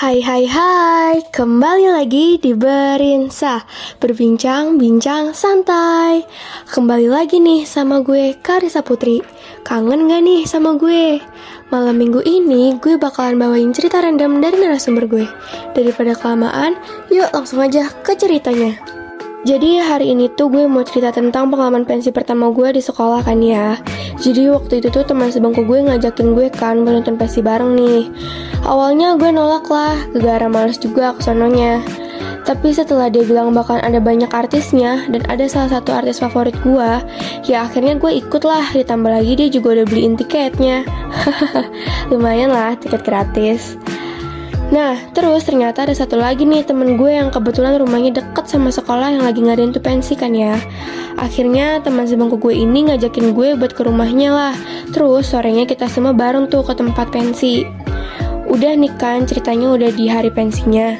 Hai hai hai, kembali lagi di Berinsa Berbincang-bincang santai. Kembali lagi nih sama gue Karisa Putri. Kangen gak nih sama gue? Malam minggu ini gue bakalan bawain cerita random dari narasumber gue. Daripada kelamaan, yuk langsung aja ke ceritanya. Jadi hari ini tuh gue mau cerita tentang pengalaman pensi pertama gue di sekolah kan ya Jadi waktu itu tuh teman sebangku gue ngajakin gue kan buat nonton pensi bareng nih Awalnya gue nolak lah, gegara males juga ke sononya tapi setelah dia bilang bakal ada banyak artisnya dan ada salah satu artis favorit gue, ya akhirnya gue ikut lah. Ditambah lagi dia juga udah beliin tiketnya. Lumayan lah tiket gratis. Nah, terus ternyata ada satu lagi nih temen gue yang kebetulan rumahnya deket sama sekolah yang lagi ngadain tuh pensi kan ya. Akhirnya teman sebangku gue ini ngajakin gue buat ke rumahnya lah. Terus sorenya kita semua bareng tuh ke tempat pensi. Udah nih kan ceritanya udah di hari pensinya.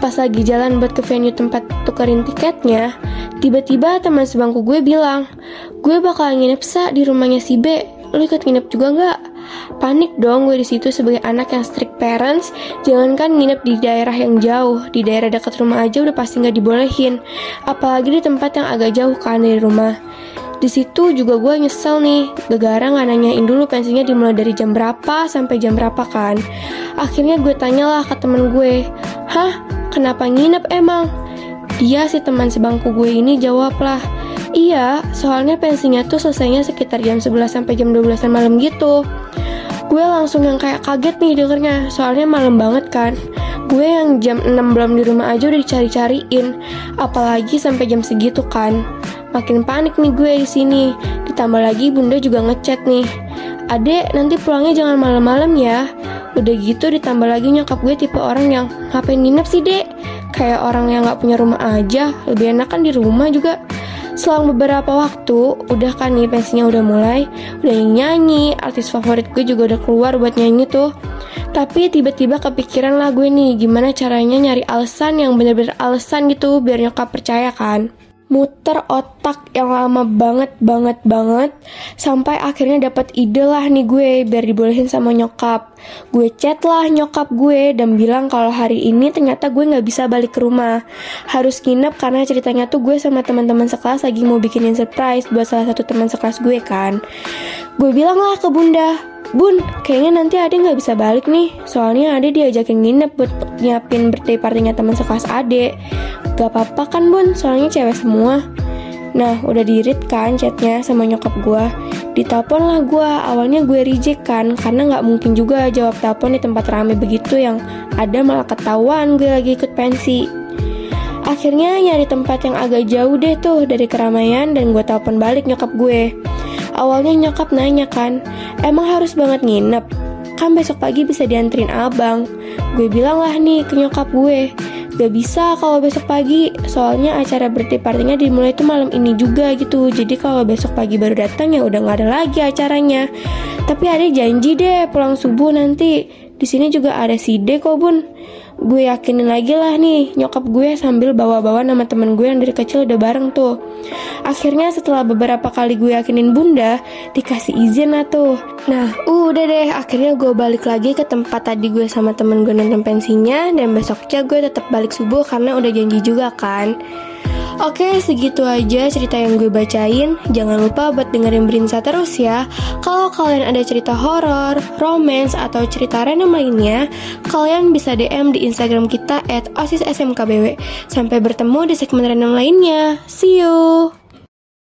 Pas lagi jalan buat ke venue tempat tukerin tiketnya, tiba-tiba teman sebangku gue bilang, gue bakal nginep sa di rumahnya si B. Lu ikut nginep juga nggak? Panik dong gue di situ sebagai anak yang strict parents. Jangankan nginep di daerah yang jauh, di daerah dekat rumah aja udah pasti nggak dibolehin. Apalagi di tempat yang agak jauh kan dari rumah. Di situ juga gue nyesel nih, gegara nggak nanyain dulu pensinya dimulai dari jam berapa sampai jam berapa kan. Akhirnya gue tanyalah ke temen gue, hah kenapa nginep emang? Dia si teman sebangku gue ini jawab lah, iya soalnya pensinya tuh selesainya sekitar jam 11 sampai jam 12 malam gitu. Gue langsung yang kayak kaget nih dengernya, soalnya malam banget kan. Gue yang jam 6 belum di rumah aja udah dicari-cariin, apalagi sampai jam segitu kan. Makin panik nih gue di sini. Ditambah lagi bunda juga ngechat nih. Adek, nanti pulangnya jangan malam-malam ya. Udah gitu ditambah lagi nyokap gue tipe orang yang ngapain nginep sih dek? Kayak orang yang gak punya rumah aja, lebih enak kan di rumah juga. Selang beberapa waktu, udah kan nih pensinya udah mulai, udah nyanyi, artis favorit gue juga udah keluar buat nyanyi tuh. Tapi tiba-tiba kepikiran lah gue nih, gimana caranya nyari alasan yang bener-bener alasan gitu biar nyokap percaya kan muter otak yang lama banget banget banget sampai akhirnya dapat ide lah nih gue biar dibolehin sama nyokap. Gue chat lah nyokap gue dan bilang kalau hari ini ternyata gue nggak bisa balik ke rumah. Harus nginep karena ceritanya tuh gue sama teman-teman sekelas lagi mau bikinin surprise buat salah satu teman sekelas gue kan. Gue bilang lah ke bunda Bun, kayaknya nanti Ade nggak bisa balik nih. Soalnya Ade diajakin nginep buat nyiapin birthday partinya teman sekelas Ade. Gak apa-apa kan Bun, soalnya cewek semua. Nah, udah dirit kan chatnya sama nyokap gue. Ditelepon lah gue, awalnya gue reject kan, karena nggak mungkin juga jawab telepon di tempat rame begitu yang ada malah ketahuan gue lagi ikut pensi. Akhirnya nyari tempat yang agak jauh deh tuh dari keramaian dan gue telepon balik nyokap gue. Awalnya nyokap nanya kan, emang harus banget nginep? Kan besok pagi bisa dianterin abang. Gue bilang lah nih ke nyokap gue, gak bisa kalau besok pagi, soalnya acara birthday partinya dimulai tuh malam ini juga gitu. Jadi kalau besok pagi baru datang ya udah gak ada lagi acaranya. Tapi ada janji deh pulang subuh nanti. Di sini juga ada si D kok bun gue yakinin lagi lah nih nyokap gue sambil bawa-bawa nama temen gue yang dari kecil udah bareng tuh. Akhirnya setelah beberapa kali gue yakinin bunda, dikasih izin lah tuh. Nah, udah deh, akhirnya gue balik lagi ke tempat tadi gue sama temen gue nonton pensinya, dan besoknya gue tetap balik subuh karena udah janji juga kan. Oke, segitu aja cerita yang gue bacain. Jangan lupa buat dengerin Berinsa terus ya. Kalau kalian ada cerita horor, romance, atau cerita random lainnya, kalian bisa DM di Instagram kita at osissmkbw. Sampai bertemu di segmen random lainnya. See you!